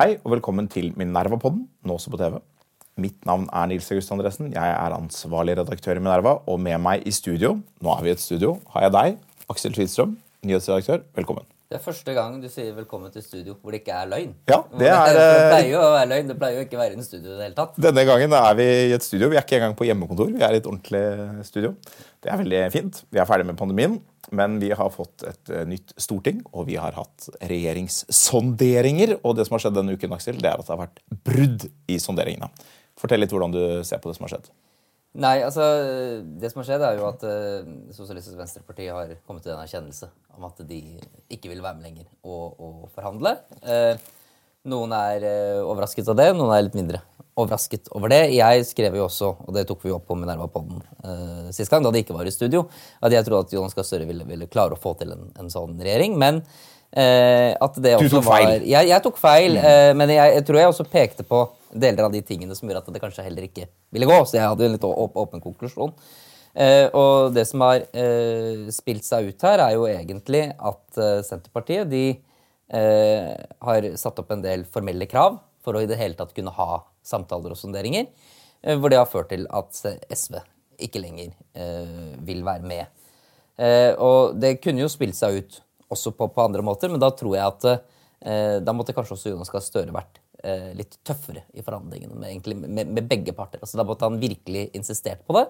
Hei og velkommen til Minerva-podden, nå også på TV. Mitt navn er Nils August Andresen. Jeg er ansvarlig redaktør i Minerva. Og med meg i studio, nå er vi i et studio, har jeg deg, Aksel Tvidstrøm, nyhetsredaktør. Velkommen. Det er første gang du sier 'velkommen til studio' hvor det ikke er løgn. Ja, det er... det eh, pleier jo å være løgn. Det pleier jo ikke å være en studio i det hele tatt. Denne gangen er vi i et studio. Vi er ikke engang på hjemmekontor. Vi er i et ordentlig studio. Det er veldig fint. Vi er ferdig med pandemien, men vi har fått et eh, nytt storting, og vi har hatt regjeringssonderinger. Og det som har skjedd denne uken, Aksel, det er at det har vært brudd i sonderingene. Fortell litt hvordan du ser på det som har skjedd. Nei, altså, Det som har skjedd, er jo at uh, Sosialistisk Venstreparti har kommet til en erkjennelse om at de ikke vil være med lenger og, og forhandle. Uh, noen er uh, overrasket av det, noen er litt mindre overrasket over det. Jeg skrev jo også, og det tok vi opp på Minerva-podden uh, sist gang, da de ikke var i studio, at jeg trodde at Jonas Gahr Støre ville, ville, klare å få til en, en sånn regjering. Men at det også du tok feil? Var, jeg, jeg tok feil, mm. men jeg, jeg tror jeg også pekte på deler av de tingene som gjør at det kanskje heller ikke ville gå. Så jeg hadde en litt åpen konklusjon. Eh, og det som har eh, spilt seg ut her, er jo egentlig at eh, Senterpartiet de eh, har satt opp en del formelle krav for å i det hele tatt kunne ha samtaler og sonderinger. Eh, hvor det har ført til at SV ikke lenger eh, vil være med. og det kunne jo spilt seg ut også på, på, andre måter, men da tror jeg at da måtte kanskje også Jonas Gahr Støre vært litt tøffere i forhandlingene med, med, med, begge parter. Altså, da måtte han virkelig insistert på det,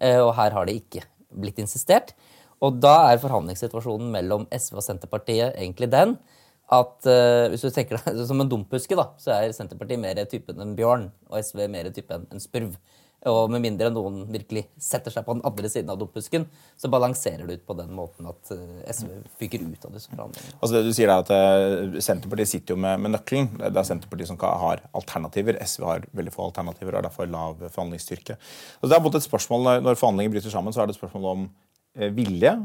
eh, og her har det ikke blitt insistert. Og da er forhandlingssituasjonen mellom SV og Senterpartiet egentlig den at uh, hvis du tenker deg som en dumpuske, da, så er Senterpartiet mer typen en bjørn, og SV mer typen en spurv. Og med mindre noen virkelig setter seg på den andre siden av dumppusken, så balanserer det ut på den måten at eh, SV fyker ut av disse forhandlingene. Altså det du sier er at uh, Senterpartiet sitter jo med, med, nøkkelen. Det er Senterpartiet som har alternativer. SV har veldig få alternativer og har derfor lav forhandlingsstyrke. Altså det er et spørsmål, Når forhandlinger bryter sammen, så er det et spørsmål om uh, vilje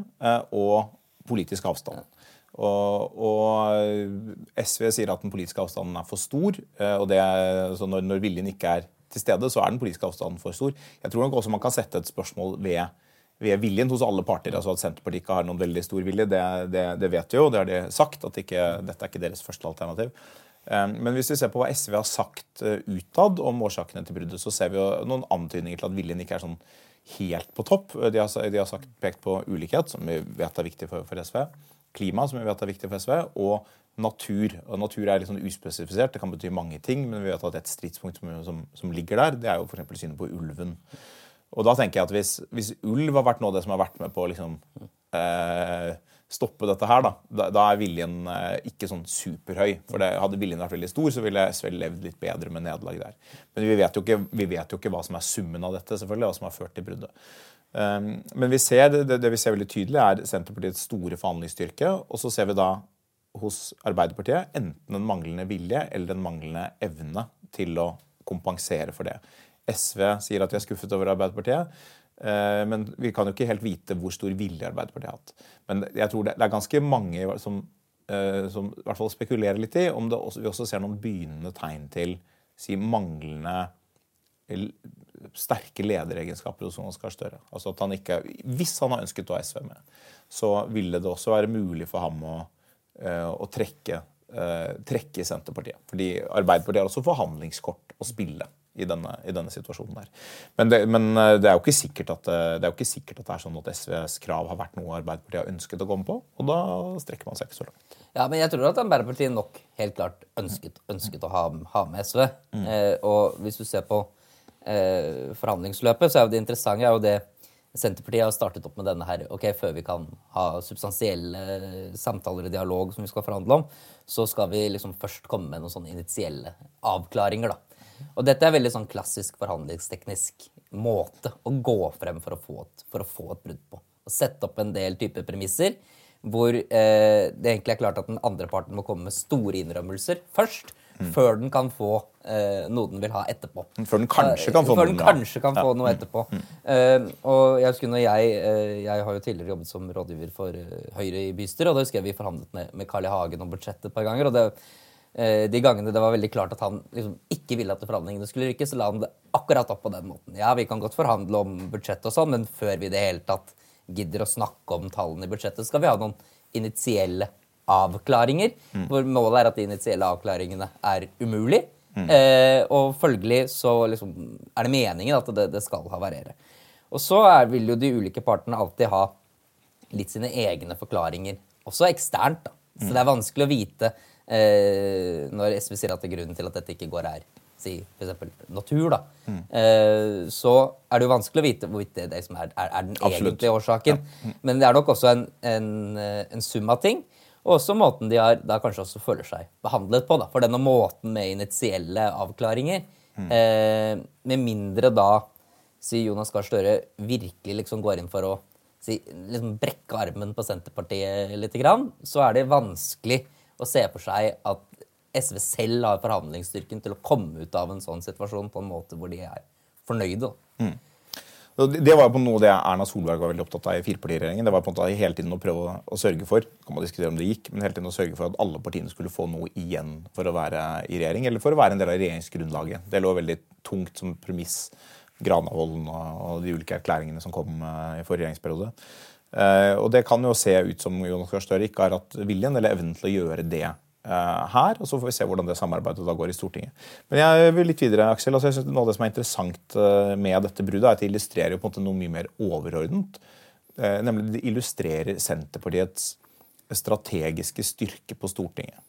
og politisk avstand. Og, og, SV sier at den politiske avstanden er for stor. og det er, altså når, når viljen ikke er til stede, så er den politiske avstanden for stor. Jeg tror nok også man kan sette et spørsmål ved, ved viljen hos alle parter. altså At Senterpartiet ikke har noen veldig stor vilje, det, det, det vet vi jo. Det har de sagt. at ikke, Dette er ikke deres første alternativ. Eh, men hvis vi ser på hva SV har sagt eh, utad om årsakene til bruddet, så ser vi jo noen antydninger til at viljen ikke er sånn helt på topp. De har, de har sagt, pekt på ulikhet, som vi vet er viktig for, for SV. Klima, som vi vet er viktig for SV. og natur. Og natur er litt sånn uspesifisert. Det kan bety mange ting, men vi vet at et stridspunkt som, som, ligger der, det er jo f.eks. synet på ulven. Og da tenker jeg at hvis, hvis, ulv har vært noe av det som har vært med på å liksom, eh, stoppe dette her, da, da er viljen eh, ikke sånn superhøy. For det, hadde viljen vært veldig stor, så ville SV levd litt bedre med nederlag der. Men vi vet, ikke, vi vet, jo ikke, hva som er summen av dette, selvfølgelig, hva som har ført til bruddet. Um, men vi ser, det, det, vi ser veldig tydelig, er Senterpartiets store forhandlingsstyrke. Og så ser vi da hos Arbeiderpartiet enten en manglende vilje eller en manglende evne til å kompensere for det. SV sier at de er skuffet over Arbeiderpartiet, eh, men vi kan jo ikke helt vite hvor stor vilje Arbeiderpartiet har hatt. Men jeg tror det er ganske mange som, eh, som i hvert fall spekulerer litt i om også, vi også ser noen begynnende tegn til si, manglende sterke lederegenskaper hos Jonas Gahr Støre. Altså at han ikke, Hvis han har ønsket å ha SV med, så ville det også være mulig for ham å å trekke, eh, trekke Senterpartiet. Fordi Arbeiderpartiet har også forhandlingskort å spille i denne, i denne situasjonen. der. Men, det, men eh, det, er jo ikke sikkert at det er jo ikke sikkert at det er sånn at SVs krav har vært noe Arbeiderpartiet har ønsket å komme på. Og da strekker man seg ikke så langt. Ja, men jeg tror at Arbeiderpartiet nok helt klart ønsket, ønsket å ha, ha, med SV. Mm. Eh, og hvis du ser på eh, forhandlingsløpet, så er jo det interessante er jo det Senterpartiet har startet opp med denne her. ok, Før vi kan ha substansielle samtaler og dialog som vi skal forhandle om, så skal vi liksom først komme med noen sånne initielle avklaringer. da. Og dette er veldig sånn klassisk forhandlingsteknisk måte å gå frem for å få et, for å få et brudd på. Å sette opp en del typer premisser hvor eh, det egentlig er klart at den andre parten må komme med store innrømmelser først mm. før den kan få uh, noe den vil ha etterpå. Før den kanskje kan få, før den kanskje kan få noe etterpå. Mm. Uh, og jeg husker når jeg, uh, jeg har jo tidligere jobbet som rådgiver for Høyre i bystyret, og da husker jeg vi forhandlet med, med Carl I. Hagen om budsjettet et par ganger. og det de gangene det var veldig klart at han liksom ikke ville at forhandlingene skulle rykke, så la han det akkurat opp på den måten. Ja, vi kan godt forhandle om budsjettet og sånn, men før vi i det hele tatt gidder å snakke om tallene i budsjettet, skal vi ha noen initielle avklaringer. Hvor målet er at de initielle avklaringene er umulig. Eh, og følgelig så liksom, er det meningen at det, det skal havarere. Og så er, vil jo de ulike partene alltid ha litt sine egne forklaringer, også eksternt. da. Så det er vanskelig å vite eh, når SV sier at det er grunnen til at dette ikke går er si f.eks. natur, da, eh, så er det jo vanskelig å vite hvorvidt det, det er, er, er den Absolutt. egentlige årsaken. Men det er nok også en, en, eh, en sum av ting. Og også måten de har, da kanskje også føler seg behandlet på. da, For denne måten med initielle avklaringer eh, Med mindre da si Jonas Gahr Støre virkelig liksom går inn for å si, liksom brekke armen på Senterpartiet litt, grann, så er det vanskelig å se for seg at SV selv har forhandlingsstyrken til å komme ut av en sånn situasjon på en måte hvor de er fornøyde. da. Det var på noe det Erna Solberg var veldig opptatt av i firepartiregjeringen. Det var på en måte hele tiden å prøve å, sørge for kan man diskutere om det gikk, men hele tiden å sørge for at alle partiene skulle få noe igjen for å være i regjering, eller for å være en del av regjeringsgrunnlaget. Det lå veldig tungt som premiss. Granavolden og, de ulike erklæringene som kom eh, i forrige regjeringsperiode. Eh, og det kan jo se ut som Jonas Gahr Støre ikke har hatt viljen eller evnen til å gjøre det her. og Så får vi se hvordan det samarbeidet da går i Stortinget. Men jeg vil litt videre, Aksel. altså jeg synes Noe av det som er interessant eh, med dette bruddet, er at det illustrerer jo på en måte noe mye mer overordnet. Eh, nemlig det illustrerer Senterpartiets strategiske styrke på Stortinget.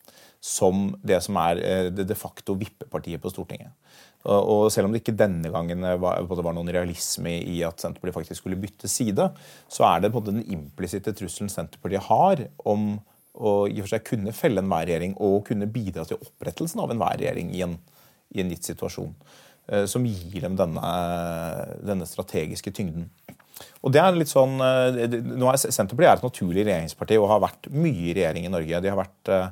Som det som er eh, det de facto vippepartiet på Stortinget. Og, selv om det ikke denne gangen var noen realisme i at Senterpartiet faktisk skulle bytte side, så er det på en måte den implisitte trusselen Senterpartiet har om å i og for seg kunne felle enhver regjering og kunne bidra til opprettelsen av enhver regjering i en, i en gitt situasjon. eh, Som gir dem denne, denne strategiske tyngden. Og det er litt sånn, eh, nå er Senterpartiet er et naturlig regjeringsparti og har vært mye i regjering i Norge. De har vært, eh,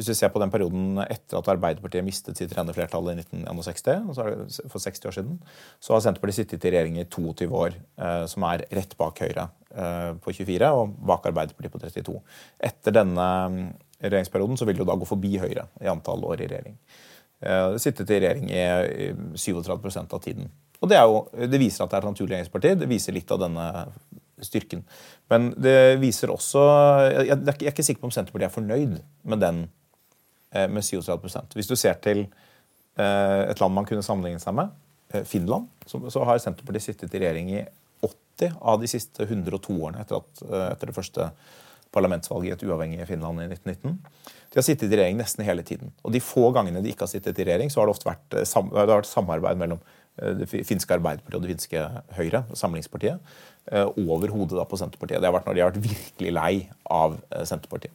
hvis vi ser på den perioden etter at Arbeiderpartiet mistet sitt rene flertall i 1961, og så er det for 60 år siden, så har Senterpartiet sittet i regjering i 22 år, eh, som er rett bak Høyre eh, på 24 og bak Arbeiderpartiet på 32. Etter denne mm, regjeringsperioden så vil det jo da gå forbi Høyre i antall år i regjering. Eh, sittet i regjering i i 37% av tiden. Og det, er jo, det viser at det er et naturlig regjeringsparti. Det viser litt av denne styrken. Men det viser også Jeg, jeg, er ikke sikker på om Senterpartiet er fornøyd med den med 37% Hvis du ser til eh, et land man kunne sammenligne seg med, eh, Finland, så, har Senterpartiet sittet i regjering i 80 av de siste 102 årene etter, at, eh, etter det første parlamentsvalget i et uavhengig Finland i 1919. De har sittet i regjering nesten hele tiden. Og de få gangene de ikke har sittet i regjering, så har det ofte vært, eh, sam, det vært samarbeid mellom eh, det finske Arbeiderpartiet og det finske Høyre, Samlingspartiet, eh, over hodet på Senterpartiet. Det har vært når de har vært virkelig lei av eh, Senterpartiet.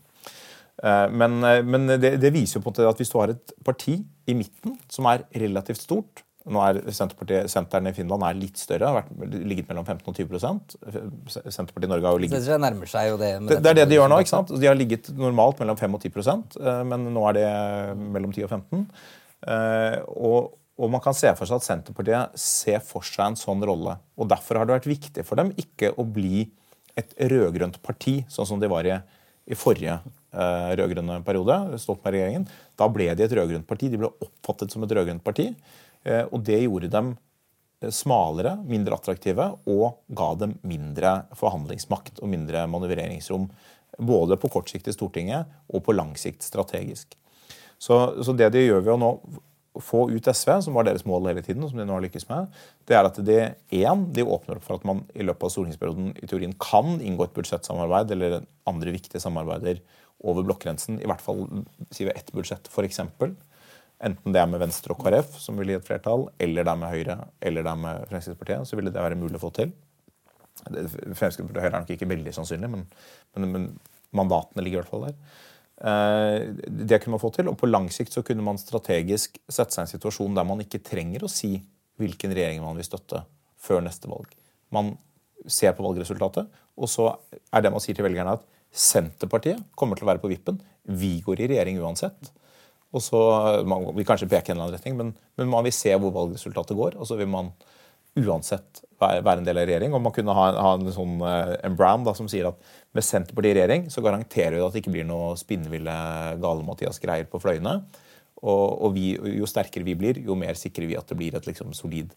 Eh, Men, eh, men det, det viser jo på en måte at hvis du har et parti i midten som er relativt stort Nå er Senterpartiet, Senteren i Finland er litt større, har vært, ligget mellom 15 og 20 Senterpartiet i Norge har jo ligget Så det nærmer seg jo det. det, det er det de gjør nå. ikke sant? De har ligget normalt mellom 5 og 10 eh, men nå er det mellom 10 og 15 Eh, og, og man kan se for seg at Senterpartiet ser for seg en sånn rolle. og Derfor har det vært viktig for dem ikke å bli et rød-grønt parti, sånn som de var i, i forrige rød-grønne periode. Stoltenberg-regjeringen. Da ble de et rød-grønt parti. De ble oppfattet som et rød-grønt parti. Eh, og det gjorde dem eh, smalere, mindre attraktive og ga dem mindre forhandlingsmakt og mindre manøvreringsrom. Både på kort sikt i Stortinget og på lang sikt strategisk. Så, så det de gjør ved å nå få ut SV, som var deres mål hele tiden, og som de nå har lykkes med, det er at de, en, de åpner opp for at man i løpet av stortingsperioden i teorien kan inngå et budsjettsamarbeid eller andre viktige samarbeider over blokkgrensen, i hvert fall sier vi ett budsjett, f.eks. Enten det er med Venstre og KrF, som vil gi et flertall, eller det er med Høyre eller det er med Fremskrittspartiet, så ville det være mulig å få til. Fremskrittspartiet og Høyre er nok ikke veldig sannsynlig, men, men, men mandatene ligger i hvert fall der. Eh, Det kunne man få til, og på lang sikt så kunne man strategisk sette seg i en situasjon der man ikke trenger å si hvilken regjering man vil støtte før neste valg. Man ser på valgresultatet, og så er det man sier til velgerne at Senterpartiet kommer til å være på vippen. Vi går i regjering uansett. Og så Man vil kanskje peke i en eller annen retning, men, men man vil se hvor valgresultatet går. Og så vil man uansett være, være en del av regjering. Og man kunne ha, ha en sånn eh, en brand da, som sier at med Senterpartiet i regjering så garanterer vi at det ikke blir noe spinnville gale-Mathias-greier på fløyene. Og, og vi, jo sterkere vi blir, jo mer sikrer vi at det blir et liksom solid,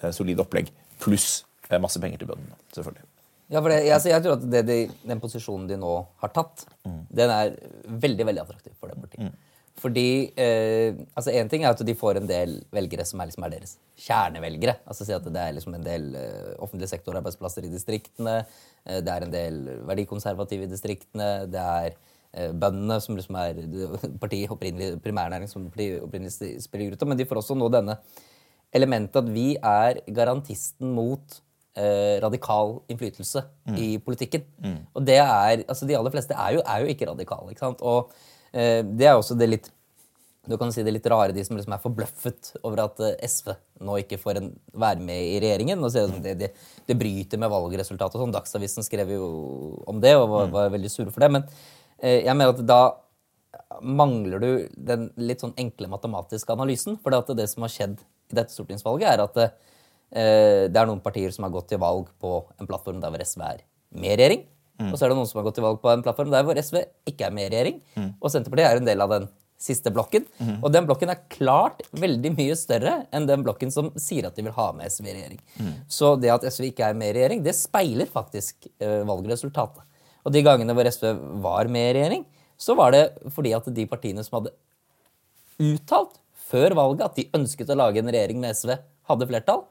eh, solid opplegg. Pluss eh, masse penger til bøndene, selvfølgelig. Ja, for det, jeg, altså, jeg tror at det, de, den posisjonen de nå har tatt, den er veldig veldig attraktiv for det partiet. Fordi eh, altså En ting er at de får en del velgere som er, liksom er deres kjernevelgere. Altså si at Det er liksom en del eh, offentlig sektorarbeidsplasser i distriktene. Eh, det er en del verdikonservative i distriktene. Det er eh, bøndene, som liksom er partiet opprinnelig, primærnæring som partiet opprinnelig spiller ut av. Men de får også nå denne elementet at vi er garantisten mot radikal innflytelse i politikken. Og det er, altså De aller fleste er jo, er jo ikke radikale. ikke sant? Og eh, det er også det litt du kan si det litt rare, de som liksom er forbløffet over at eh, SV nå ikke får en, være med i regjeringen. og ser ut det, det, det bryter med valgresultatet. og sånn. Dagsavisen skrev jo om det og var, var veldig sure for det. Men eh, jeg mener at da mangler du den litt sånn enkle matematiske analysen. For det som har skjedd i dette stortingsvalget, er at eh, det er noen partier som har gått til valg på en plattform der hvor SV er med regjering. Og så er det noen som har gått til valg på en plattform der hvor SV ikke er med i regjering. Og Senterpartiet er en del av den siste blokken. Og den blokken er klart veldig mye større enn den blokken som sier at de vil ha med SV i regjering. Så det at SV ikke er med i regjering, det speiler faktisk eh, valgresultatet. Og de gangene hvor SV var med i regjering, så var det fordi at de partiene som hadde uttalt før valget at de ønsket å lage en regjering med SV, hadde flertall.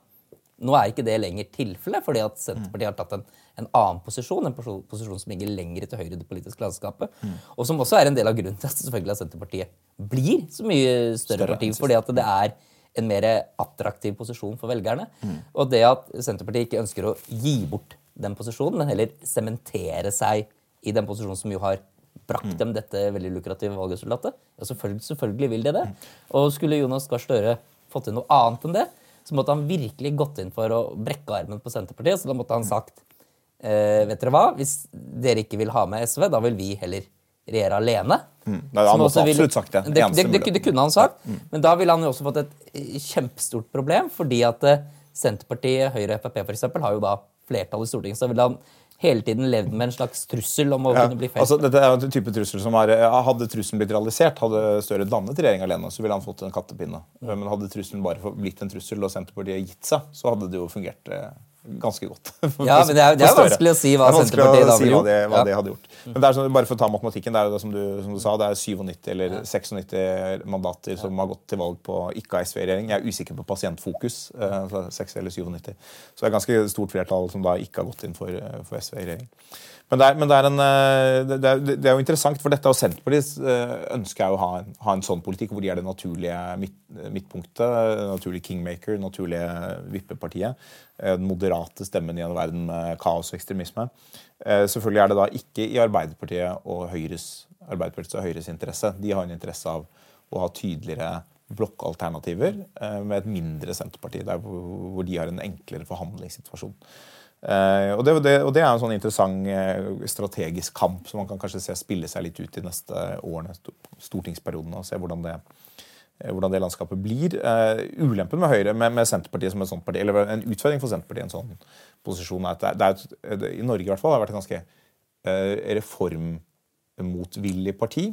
Nå er ikke det lenger tilfellet, fordi at Senterpartiet har tatt en, en annen posisjon. En posisjon som ligger lenger til høyre i det politiske landskapet. Og som også er en del av grunnen til at selvfølgelig at Senterpartiet blir så mye større, Større parti. Fordi at det er en mer attraktiv posisjon for velgerne. Og det at Senterpartiet ikke ønsker å gi bort den posisjonen, men heller sementere seg i den posisjonen som jo har brakt dem dette veldig lukrative valgresultatet. Ja, selvfølgelig, selvfølgelig vil de det. Og skulle Jonas Gahr Støre fått til noe annet enn det, så måtte han virkelig gått inn for å brekke armen på Senterpartiet. Så da måtte han sagt eh, vet dere hva, hvis dere ikke vil ha med SV, da vil vi heller regjere alene. Nei, han måtte vil- absolutt sagt det. Det, det, det, det kunne han sagt, men da ville han jo også fått et eh, kjempestort problem, fordi at eh, Senterpartiet, Høyre og Frp for eksempel, har jo da flertall i Stortinget. Så ville han hele tiden levd med en slags trussel om å Ja, kunne bli felt. altså, dette er en type trussel som er, Hadde trusselen blitt realisert, hadde Støre dannet regjering alene, så ville han fått en kattepinne. Men hadde trusselen bare blitt en trussel og Senterpartiet gitt seg, så hadde det jo fungert eh, ganske godt. Ja, men det er- det er vanskelig å si hva er Senterpartiet da si ville hva det, gjort. hva Ja. det hadde gjort. Men det er sånn, bare for å ta matematikken, det er jo det som du, som du sa, det er 97 eller 96 mandater som har gått til valg på ikke-SV-regjering. Jeg er usikker på pasientfokus, eh, så 6 eller 97. Så det er ganske stort flertall som da ikke har gått inn for, eh, for SV i regjering. Men det, er, men det, er en, eh, det, er, det er jo interessant, for dette og Senterpartiet ønsker jeg å ha en, ha en sånn politikk hvor de er det naturlige midt, midtpunktet, naturlig kingmaker, naturlige vippepartiet. Den moderate stemmen i en verden med kaos og ekstremisme. Eh, Selvfølgelig er det da ikke i Arbeiderpartiet og Høyres, Arbeiderpartiet og Høyres interesse. De har en interesse av å ha tydeligere blokkalternativer eh, med et mindre Senterparti, der hvor, de har en enklere forhandlingssituasjon. Eh, og, det, og det, er en sånn interessant strategisk kamp som man kan kanskje se spille seg litt ut de neste årene, stortingsperioden, og se hvordan det, eh, hvordan det landskapet blir. Eh, ulempen med Høyre, med, med Senterpartiet som et sånt parti, eller en utfordring for Senterpartiet en sånn posisjon, er at det er, et, i Norge i hvert fall har vært et ganske eh, reformmotvillig parti.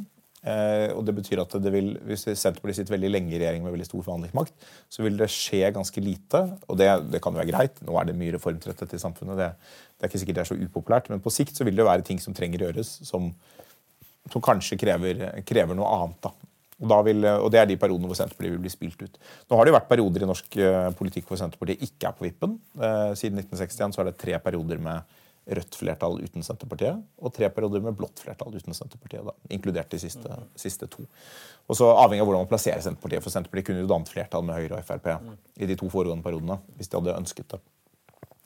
Eh, og det betyr at det vil, Hvis Senterpartiet sitter veldig lenge i regjering med veldig stor forhandlingsmakt, så vil det skje ganske lite. Og det, det kan jo være greit. Nå er det mye reformtretthet i samfunnet. Det, det er ikke sikkert det er så upopulært. Men på sikt så vil det være ting som trenger gjøres, som, som kanskje krever, krever noe annet. da. Og, vil, og Det er de periodene hvor Senterpartiet vil bli spilt ut. Nå har det jo vært perioder i norsk eh, politikk hvor Senterpartiet ikke er på vippen. Eh, siden 1961 så er det tre perioder med rødt flertall uten Senterpartiet, og tre perioder med blått flertall uten Senterpartiet, da, inkludert de siste, siste to. Og så Avhengig av hvordan man plasserer Senterpartiet, for Senterpartiet kunne jo dannet flertall med Høyre og Frp i de to foregående periodene, hvis de hadde ønsket det.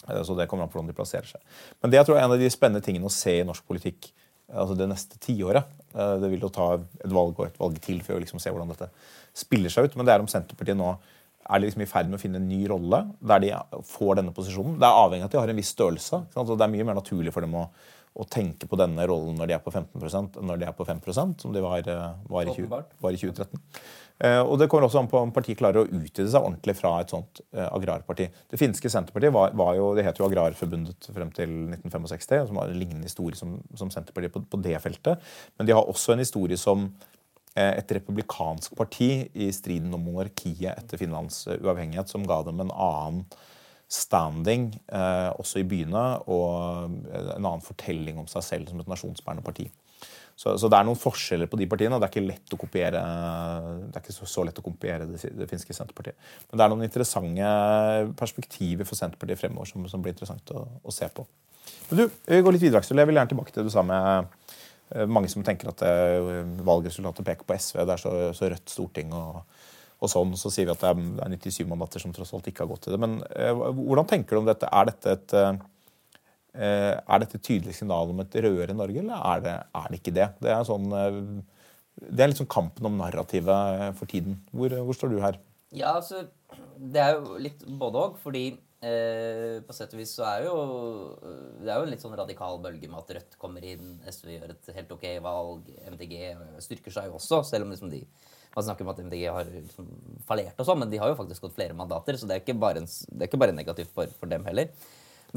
Eh, Så det kommer an på hvordan de plasserer seg. Men det jeg tror er en av de spennende tingene å se i norsk politikk altså det neste tiåret. Eh, Det vil jo ta et valg og et valg til for å liksom se hvordan dette spiller seg ut. Men det er om Senterpartiet nå er liksom i ferd med å finne en ny rolle der de får denne posisjonen. Det er avhengig av at de har en viss størrelse. det er mye mer naturlig for dem å, å tenke på denne rollen når de er på 15 enn når de er på 5% som de var, eh, var, i, 20, var i 2013. Eh, og Det kommer også an på om partiet klarer å utvide seg ordentlig fra et sånt eh, agrarparti. Det finske Senterpartiet var, var jo, det het jo Agrarforbundet frem til 1965, som har en lignende historie som, som Senterpartiet på, på det feltet. Men de har også en historie som et republikansk parti i striden om monarkiet etter Finlands uavhengighet, som ga dem en annen standing eh, også i byene og en annen fortelling om seg selv som et nasjonsbærende parti. Så, så, det er noen forskjeller på de partiene. og Det er ikke lett å kopiere det er ikke så, så lett å kopiere det, det, finske Senterpartiet. Men det er noen interessante perspektiver for Senterpartiet fremover som, som blir interessant å, å, se på. Men du, vi går litt videre, Aksel. Jeg vil gjerne tilbake til det du sa med eh, mange som tenker at eh, valgresultatet peker på SV. Det er så, så rødt storting. og og sånn, så sier vi at det er 97 mandater som tross alt ikke har gått til det. Men eh, hvordan tenker du om dette? Er dette et, eh, er dette et tydelig signal om et rødere Norge, eller er det, er det, ikke det? Det er, sånn, eh, det er liksom kampen om narrativet eh, for tiden. Hvor, hvor, står du her? Ja, altså, Det er jo litt både òg, fordi eh, på sett og vis så er jo Det er jo en litt sånn radikal bølge med at Rødt kommer inn, SV gjør et helt ok valg, MDG styrker seg jo også, selv om liksom de man snakker om at MDG har liksom fallert, og sånn, men de har jo faktisk gått flere mandater. Så det er ikke bare, en, det er ikke bare negativt for, for, dem heller.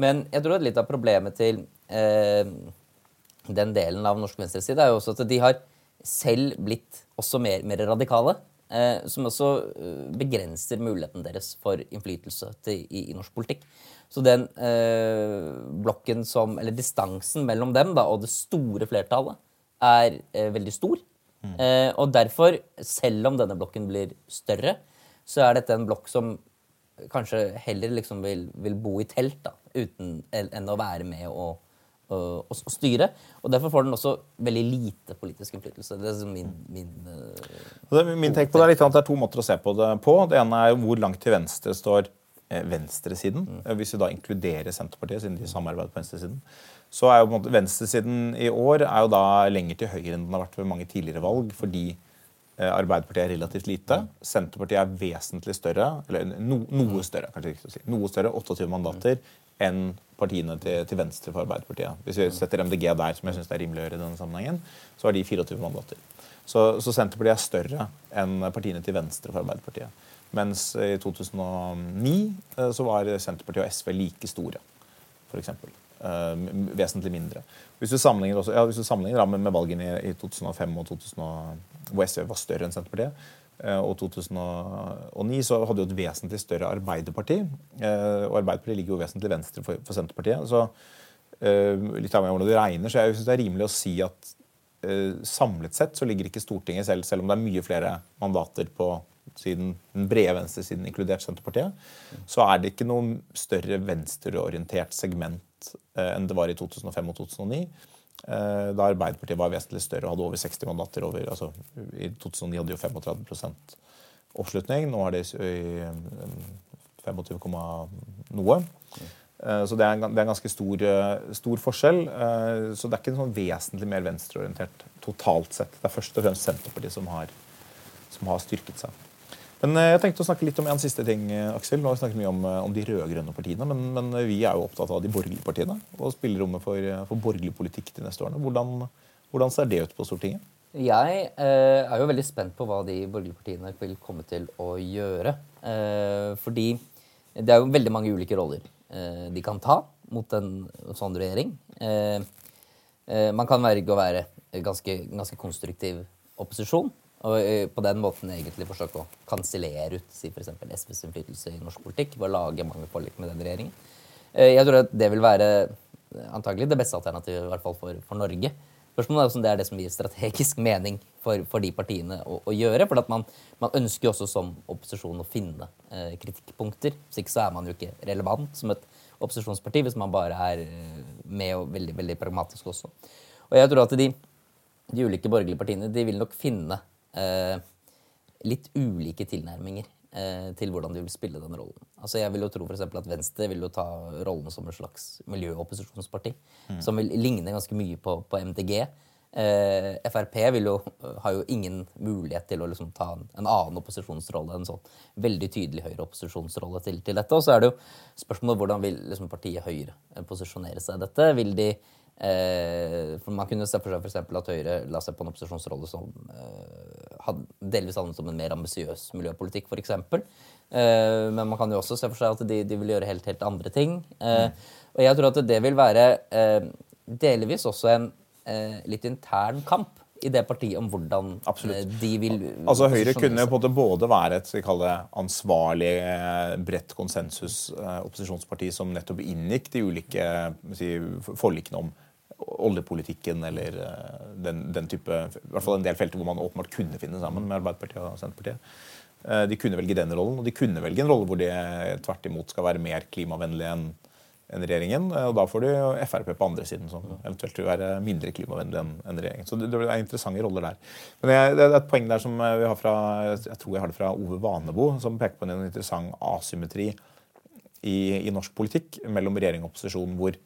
Men jeg tror at litt av problemet til eh, den delen av norsk venstreside er jo også at de har selv blitt også mer, mer radikale. Eh, som også eh, begrenser muligheten deres for innflytelse til, i, i, norsk politikk. Så den eh, blokken som Eller distansen mellom dem da, og det store flertallet er eh, veldig stor. Eh, og derfor, selv om denne blokken blir større, så er dette en blokk som kanskje heller liksom vil, vil bo i telt da, uten, enn å være med og, og, og, styre. Og derfor får den også veldig lite politisk innflytelse. Det er min, min, uh, min tenk på det er litt at det er to måter å se på det på. Det ene er hvor langt til venstre står eh, venstresiden. Mm. Hvis vi da inkluderer Senterpartiet, siden de samarbeider på venstresiden så er jo på en måte venstresiden i år er jo da lenger til høyre enn den har vært ved mange tidligere valg, fordi eh, Arbeiderpartiet er relativt lite. Senterpartiet er vesentlig større, eller no, noe større, kanskje ikke å si, noe større, 28 mandater, enn partiene til, til, venstre for Arbeiderpartiet. Hvis vi setter MDG der, som jeg syns er rimelig å gjøre i denne sammenhengen, så har de 24 mandater. Så, så Senterpartiet er større enn partiene til venstre for Arbeiderpartiet. Mens i 2009 eh, så var Senterpartiet og SV like store, f.eks. Uh, vesentlig mindre. Hvis du sammenligner, også, ja, hvis du sammenligner med, med, valgene i, i, 2005, og 2000, hvor SV var større enn Senterpartiet, uh, og 2009, så hadde jo et vesentlig større Arbeiderparti. Uh, og Arbeiderpartiet ligger jo vesentlig venstre for, for Senterpartiet. så litt av hvordan du regner, så jeg syns det er rimelig å si at samlet sett så ligger ikke Stortinget selv, selv om det er mye flere mandater på siden den brede venstresiden, inkludert Senterpartiet, så er det ikke noe større venstreorientert segment Eh, enn det var i 2005 og 2009. Eh, da Arbeiderpartiet var vesentlig større og hadde over 60 mandater. Over, altså, I 2009 hadde de jo 35 oppslutning. Nå har de 25, noe. Eh, så det er en, det er en ganske stor, stor, forskjell. Så det er ikke sånn vesentlig mer venstreorientert totalt sett. Det er først og fremst Senterpartiet som har, som har styrket seg. Men eh, jeg tenkte å snakke litt om en siste ting, eh, Aksel. Nå har vi snakket mye om, eh, om de rød-grønne partiene, men, men, vi er jo opptatt av de borgerlige partiene og spillerommet for, for borgerlig politikk de neste årene. Hvordan, hvordan ser det ut på Stortinget? Jeg eh, er jo veldig spent på hva de borgerlige partiene vil komme til å gjøre. Eh, fordi det er jo veldig mange ulike roller eh, de kan ta mot en sånn regjering. man kan velge å være ganske, ganske konstruktiv opposisjon. Og eh, på den måten egentlig forsøke å kansellere ut si f.eks. SVs innflytelse i norsk politikk ved å lage mange forlik med den regjeringen. Eh, jeg tror at det vil være eh, antagelig det beste alternativet i hvert fall for, for Norge. Spørsmålet er om det er det som gir strategisk mening for, for de partiene å, å gjøre. For man, man, ønsker jo også som opposisjon å finne eh, kritikkpunkter. Hvis ikke så er man jo ikke relevant som et opposisjonsparti hvis man bare er med og veldig, veldig pragmatisk også. Og jeg tror at de, de ulike borgerlige partiene de vil nok finne litt ulike tilnærminger eh, til hvordan de vil spille den rollen. Altså Jeg vil jo tro for at Venstre vil jo ta rollen som et slags miljøopposisjonsparti. Mm. Som vil ligne ganske mye på, på MDG. Eh, Frp vil jo, har jo ingen mulighet til å liksom ta en, en, annen opposisjonsrolle. En sånn veldig tydelig Høyre-opposisjonsrolle til, til, dette. Og så er det jo spørsmålet hvordan vil liksom, partiet Høyre posisjonere seg i dette. Vil de Eh, for Man kunne se for seg for eksempel, at Høyre la seg på en opposisjonsrolle som eh, had, delvis handlet om en mer ambisiøs miljøpolitikk, f.eks. Eh, men man kan jo også se for seg at de, de vil gjøre helt, helt andre ting. Eh, mm. Og jeg tror at det vil være eh, delvis også en eh, litt intern kamp i det partiet om hvordan Absolutt. eh, de vil Altså Høyre kunne på en måte både være et det, ansvarlig, bredt konsensus opposisjonsparti som nettopp inngikk de ulike si, forlikene om oljepolitikken eller eh, den, den type I hvert fall en del felter hvor man åpenbart kunne finne sammen med Arbeiderpartiet og Senterpartiet. Eh, De kunne velge den rollen, og de kunne velge en rolle hvor de tvert imot skal være mer klimavennlige enn enn regjeringen. eh, Og da får du Frp på andre siden, som eventuelt vil være mindre klimavennlig enn regjeringen. Så det, er interessante roller der. Men det, er et poeng der som vi har fra jeg tror jeg har det fra Ove Vanebo, som peker på en interessant asymmetri i, i norsk politikk mellom regjering og opposisjon. hvor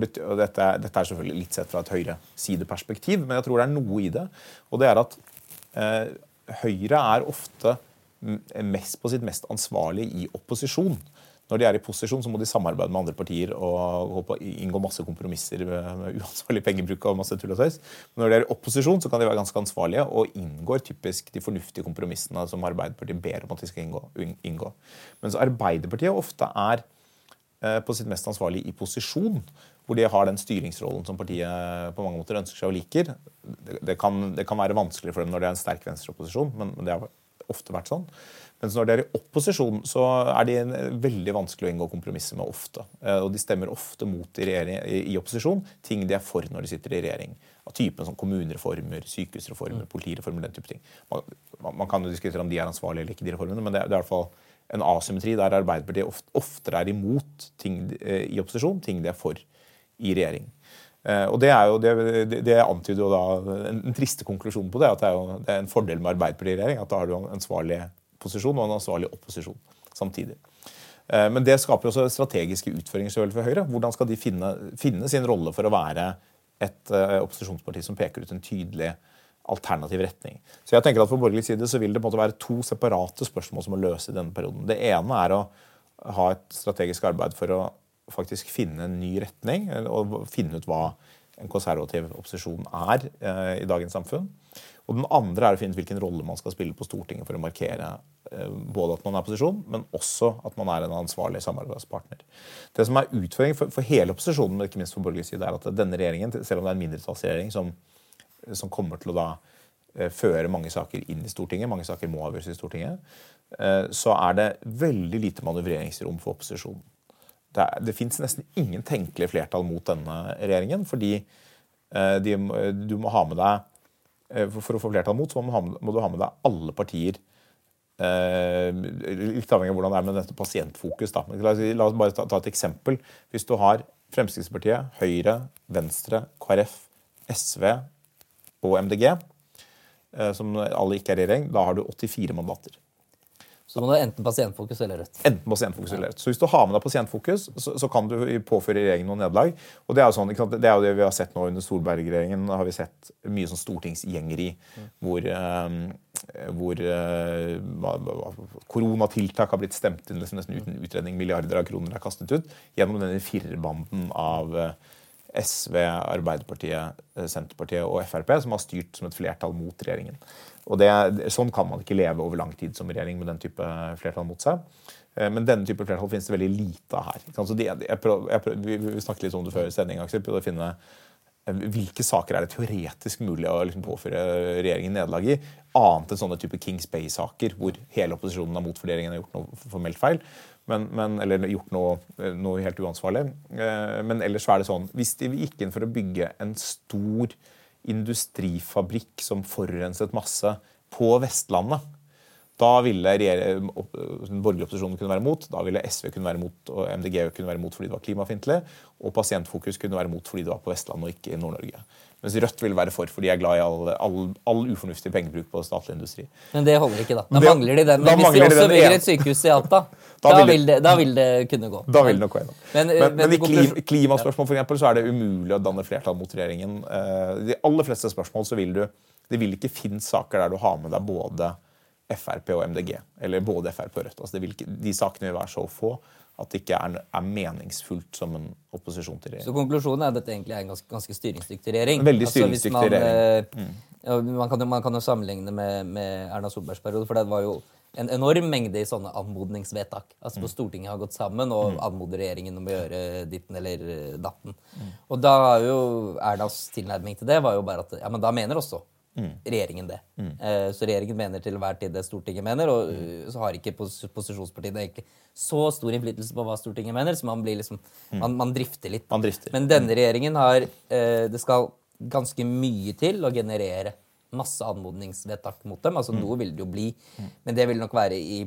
det, og dette, dette er selvfølgelig litt sett fra et høyresideperspektiv, men jeg tror det er noe i det. Og det er at eh, Høyre er ofte mest på sitt mest ansvarlige i opposisjon. Når de er i posisjon, så må de samarbeide med andre partier og på inngå masse kompromisser med uansvarlig pengebruk og masse tull og tøys. Men når de er i opposisjon, så kan de være ganske ansvarlige og inngår typisk de fornuftige kompromissene som Arbeiderpartiet ber om at de skal inngå. inngå. Mens Arbeiderpartiet ofte er eh, på sitt mest ansvarlig i posisjon, hvor de har den styringsrollen som partiet på mange måter ønsker seg og liker. Det, kan, det kan være vanskelig for dem når det er en sterk venstreopposisjon, men, men det har ofte vært sånn. Mens når de er i opposisjon, så er de veldig vanskelig å inngå kompromisser med ofte. Eh, Og de stemmer ofte mot i, i, i opposisjon ting de er for når de sitter i regjering. Av typen som kommunereformer, sykehusreformer, politireformer, den type ting. Man, man- kan jo diskutere om de er ansvarlige eller ikke, de reformene, men det er, det er i hvert fall en asymmetri der Arbeiderpartiet ofte, oftere er imot ting eh, i opposisjon, ting de er for i regjering. Eh, og Det er jo, det, det, antyder jo da en, en triste konklusjon på det. At det er, jo, det er en fordel med Arbeiderpartiet i regjering. At da har du en ansvarlig posisjon og en ansvarlig opposisjon samtidig. Eh, Men det skaper også strategiske utføringsøvelser for Høyre. Hvordan skal de finne, finne sin rolle for å være et eh, opposisjonsparti som peker ut en tydelig alternativ retning? Så jeg tenker at For borgerlig side så vil det på en måte være to separate spørsmål som må løse i denne perioden. Det ene er å ha et strategisk arbeid for å faktisk finne en ny retning, og finne ut hva en konservativ opposisjon er eh, i dagens samfunn. Og den andre er å finne ut hvilken rolle man skal spille på Stortinget for å markere eh, både at man er opposisjon, men også at man er en ansvarlig samarbeidspartner. Det som er utfordringen for, for hele opposisjonen, men ikke minst for borgerlig side, er at denne regjeringen, selv om det er en mindretallsregjering som, som kommer til å da eh, føre mange saker inn i Stortinget, mange saker må avgjøres i Stortinget, eh, så er det veldig lite manøvreringsrom for opposisjonen. Det, er- det fins nesten ingen tenkelige flertall mot denne regjeringen, fordi eh, de, du må ha med deg eh, for, å få flertall mot, så må, må du ha med deg alle partier. Eh, litt avhengig av hvordan det er med dette pasientfokus. Da. La, oss, bare ta, et eksempel. Hvis du har Fremskrittspartiet, Høyre, Venstre, KrF, SV og MDG, som alle ikke er i regjering, da har du 84 mandater. Så må du ha enten Pasientfokus eller Rødt. Enten pasientfokus eller rødt. Så hvis du har med deg pasientfokus, så, så kan du påføre regjeringen noen nederlag. Og det er jo sånn, det er jo det vi har sett nå under Solberg-regjeringen. Har vi sett mye sånn stortingsgjengeri hvor, eh, hvor eh, koronatiltak har blitt stemt inn liksom nesten uten utredning. Milliarder av kroner er kastet ut gjennom denne firerbanden av eh, SV, Arbeiderpartiet, eh, Senterpartiet og Frp, som har styrt som et flertall mot regjeringen. Og det, Sånn kan man ikke leve over lang tid som regjering med den type flertall mot seg. Eh, Men denne type flertall finnes det veldig lite av her. De, jeg prøv, jeg prøv, vi, snakket litt om det før sending, Aksel. Prøvde å finne eh, hvilke saker er det teoretisk mulig å liksom påføre regjeringen nederlag i, annet enn sånne type Kings Bay-saker, hvor hele opposisjonen er mot fordi har gjort noe formelt feil. Men, men, eller gjort noe, noe helt uansvarlig. Eh, Men ellers er det sånn Hvis de gikk inn for å bygge en stor industrifabrikk som forurenset masse på Vestlandet, da ville den borgerlige opposisjonen kunne være mot. Da ville SV kunne være mot, og MDG kunne være mot fordi det var klimafiendtlig. Og Pasientfokus kunne være mot fordi det var på Vestlandet og ikke i Nord-Norge. Mens Rødt ville være for fordi de er glad i all, all, all ufornuftig pengebruk på statlig industri. Men det holder ikke, da. Da Det- mangler de den. Men hvis de også bygger et sykehus i Alta, Da da, vil det- da vil det kunne gå. Da vil det nok gå gjennom. Men, Men, men, i klim, klimaspørsmål for eksempel, så er det umulig å danne flertall mot regjeringen. Eh, De aller fleste spørsmål så vil du Det vil ikke finnes saker der du har med deg både Frp og MDG. Eller både Frp og Rødt. Altså det vil de sakene vil være så få at det ikke er, er meningsfullt som en opposisjon til Så konklusjonen er at dette egentlig er en ganske, ganske styringsdyktig regjering. Veldig Altså, styringsdyktig altså, regjering. ja, man, kan, man kan jo sammenligne med, med Erna Solbergs periode, for det var jo en enorm mengde i sånne anmodningsvedtak. Altså hvor Stortinget har gått sammen og anmoder regjeringen om å gjøre ditten eller eh, datten. Og da er jo Ernas tilnærming til det var jo bare at ja, men da mener også regjeringen det. Eh, så regjeringen mener til enhver tid det Stortinget mener, og mm. så har ikke pos posisjonspartiene egentlig så stor innflytelse på hva Stortinget mener, så man blir liksom Man, man drifter litt. Man drifter. Men denne regjeringen har eh, Det skal ganske mye til å generere masse anmodningsvedtak mot dem. Altså noe vil det jo bli, men det vil nok være i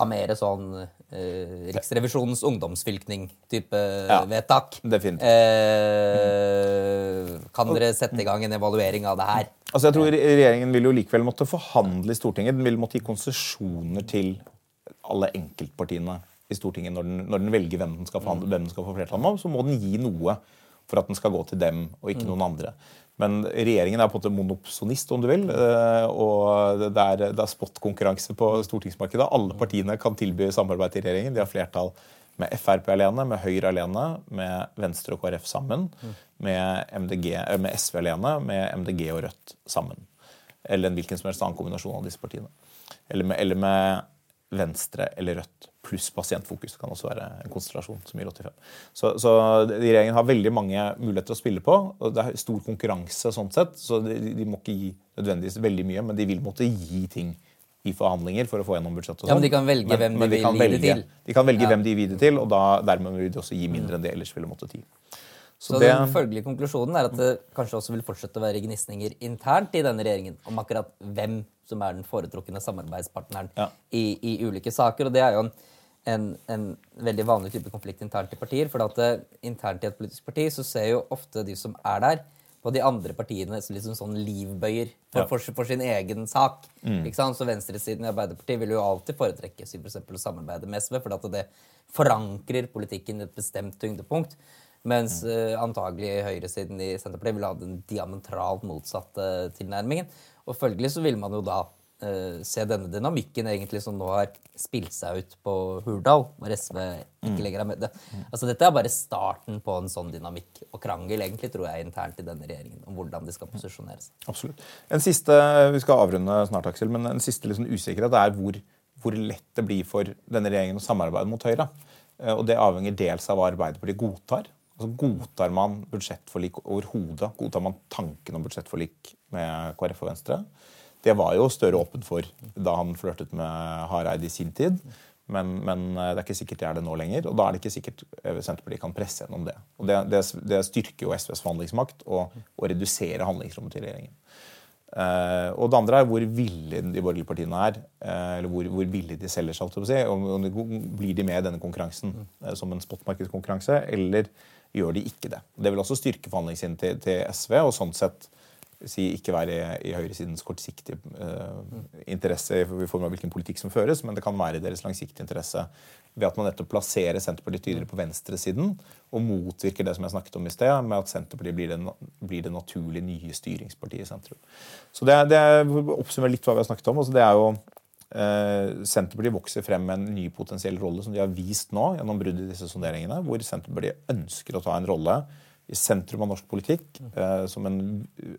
av mer sånn eh, Riksrevisjonens ungdomsfylkning-type Ja, vedtak. definitivt. Eh, kan dere sette i gang en evaluering av det her? Altså jeg tror Regjeringen vil jo likevel måtte forhandle i Stortinget. Den vil måtte gi konsesjoner til alle enkeltpartiene i Stortinget når den, når den velger hvem den skal, forhandle, hvem den skal få flertall med. Så må den gi noe for at den skal gå til dem og ikke noen andre. Men regjeringen er på en måte monopsonist, om du vil. eh, Og det er, det er spot-konkurranse på stortingsmarkedet. Alle partiene kan tilby samarbeid til regjeringen. De har flertall med Frp alene, med Høyre alene, med Venstre og KrF sammen, med, MDG, eh, med SV alene, med MDG og Rødt sammen. Eller en hvilken som helst annen kombinasjon av disse partiene. Eller med, eller med Venstre eller Rødt pluss Pasientfokus. Det kan også være en konsentrasjon som gir 85. Så, så regjeringen har veldig mange muligheter å spille på. og Det er stor konkurranse sånn sett, så de, de må ikke gi nødvendigvis veldig mye, men de vil måtte gi ting i forhandlinger for å få gjennom budsjettet. Ja, men sånn. de kan velge hvem de vil kan gi det til. De kan velge Ja. hvem de vil gi det til, og da, dermed vil de også gi mindre enn de ellers ville måttet gi. Så, det- den følgelige konklusjonen er at det kanskje også vil fortsette å være gnisninger internt i denne regjeringen om akkurat hvem som er den foretrukne samarbeidspartneren Ja. i, i ulike saker. Og det er jo en, en, en veldig vanlig type konflikt internt i partier. For at det, internt i et politisk parti så ser jo ofte de som er der, på de andre partiene som liksom sånn livbøyer for, Ja. for, for sin egen sak. Ikke sant? Så venstresiden i Arbeiderpartiet vil jo alltid foretrekke for å samarbeide med SV, for at det forankrer politikken i et bestemt tyngdepunkt. Mens uh, antagelig høyresiden i Senterpartiet vil ha den diametralt motsatte tilnærmingen. Og følgelig så vil man jo da uh, se denne dynamikken egentlig som nå har spilt seg ut på Hurdal, hvor SV ikke lenger er med. Det. Altså Dette er bare starten på en sånn dynamikk og krangel egentlig tror jeg internt i denne regjeringen om hvordan de skal posisjonere seg. Absolutt. En siste, Vi skal avrunde snart, Aksel, men en siste liksom usikkerhet er hvor, hvor lett det blir for denne regjeringen å samarbeide mot Høyre. Eh, Og Det avhenger dels av hva Arbeiderpartiet godtar. Altså Godtar man budsjettforlik overhodet? Godtar man tanken om budsjettforlik med KrF og Venstre? Det var jo Støre åpen for da han flørtet med Hareide i sin tid. Men, men eh, det er ikke sikkert det er det nå lenger. Og da er det ikke sikkert eh, Senterpartiet kan presse gjennom det. Og Det, det, det styrker jo SVs forhandlingsmakt og, og reduserer handlingsrommet til regjeringen. Uh, og det andre er hvor villige de borgerlige partiene er. Uh, eller hvor, hvor villige de selger seg. å si. Om, om de, blir de med i denne konkurransen uh, som en spotmarkedskonkurranse, eller gjør de ikke det. Det vil også styrke forhandlingssiden til, til SV, og sånn sett si, ikke være i, i høyresidens kortsiktige eh, interesse i form av hvilken politikk som føres, men det kan være i deres langsiktige interesse ved at man nettopp plasserer Senterpartiet tydeligere på venstresiden og motvirker det som jeg snakket om i sted, med at Senterpartiet blir det, blir det naturlige nye styringspartiet i sentrum. Så det, det er- oppsummerer litt hva vi har snakket om. Altså det er jo Senterpartiet vokser frem med en ny potensiell rolle som de har vist nå gjennom bruddet i disse sonderingene, hvor Senterpartiet ønsker å ta en rolle i sentrum av norsk politikk eh, som en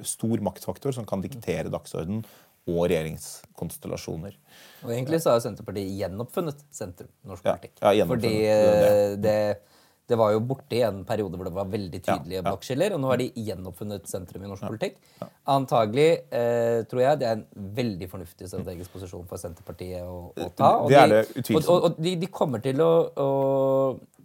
stor maktfaktor som kan diktere dagsorden og regjeringskonstellasjoner. Og egentlig så har Senterpartiet gjenoppfunnet sentrum norsk politikk. ja, gjenoppfunnet, Fordi det eh, det, det var jo borte i en periode hvor det var veldig tydelige Ja, ja. blokkskiller, og nå har de gjenoppfunnet sentrum i norsk politikk. Antagelig eh, tror jeg det er en veldig fornuftig strategisk posisjon for Senterpartiet å, å ta. Og Det er de, det utvilsomt. Og, og, og de, de kommer til å, å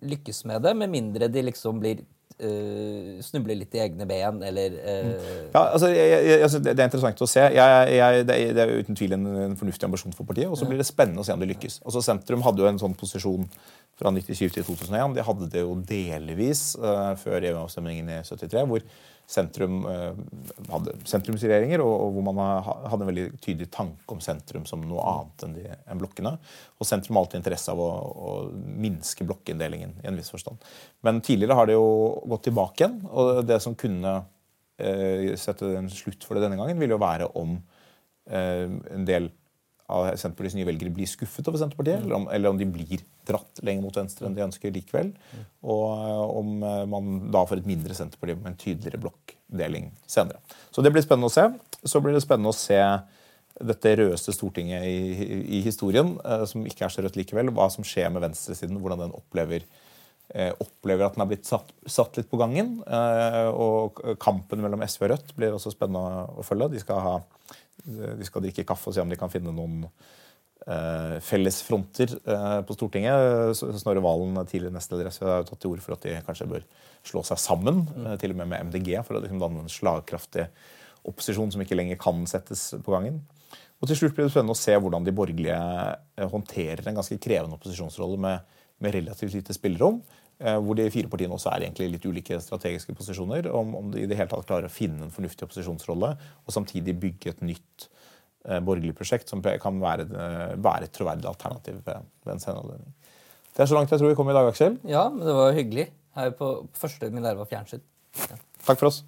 lykkes med det, med mindre de liksom blir eh, snubler litt i egne ben, eller uh... Ja, altså, jeg, jeg, altså, det er interessant å se. Jeg, jeg, det, er, uten tvil en, en fornuftig ambisjon for partiet. Og så blir det spennende å se om det lykkes. Altså, Sentrum hadde jo en sånn posisjon fra 97 til 2001. De hadde det jo delvis uh, før EU-avstemningen i 73, hvor sentrum eh, hadde sentrumsregjeringer, og, og hvor man hadde en veldig tydelig tanke om sentrum som noe annet enn, de, enn blokkene. Og sentrum har alltid interesse av å, å minske blokkinndelingen i en viss forstand. Men tidligere har det jo gått tilbake igjen, og det som kunne eh, sette en slutt for det denne gangen, vil jo være om eh, en del av Senterpartiets nye velgere blir skuffet over Senterpartiet, eller, om, eller om de blir dratt lenger mot venstre enn de ønsker likevel. Og eh, om eh, man da får et mindre Senterparti med en tydeligere blokkdeling senere. Så det blir spennende å se. Så blir det spennende å se dette rødeste Stortinget i, i historien, eh, som ikke er så rødt likevel, hva som skjer med venstresiden, hvordan den opplever eh, opplever at den har blitt satt, satt litt på gangen. Og kampen mellom SV og Rødt blir også spennende å følge. De skal, ha, de skal drikke kaffe og se om de kan finne noen eh, felles fronter eh, på Stortinget. Snorre Valen, tidligere nestleder i SV, har tatt til orde for at de kanskje bør slå seg sammen, eh, til og med med MDG, for å liksom danne en slagkraftig opposisjon som ikke lenger kan settes på gangen. Og til slutt blir det spennende å se hvordan de borgerlige eh, håndterer en ganske krevende opposisjonsrolle med, med relativt lite spillerom. Eh, Hvor de fire partiene også er egentlig litt ulike strategiske posisjoner. Om, om de i det hele tatt klarer å finne en fornuftig opposisjonsrolle og samtidig bygge et nytt eh, borgerlig prosjekt som kan være, eh, være et troverdig alternativ ved, ved en senere. Det er så langt jeg tror vi kom i dag, Aksel. Ja, men det var hyggelig. Her på første var fjernsyn. Ja. Takk for oss.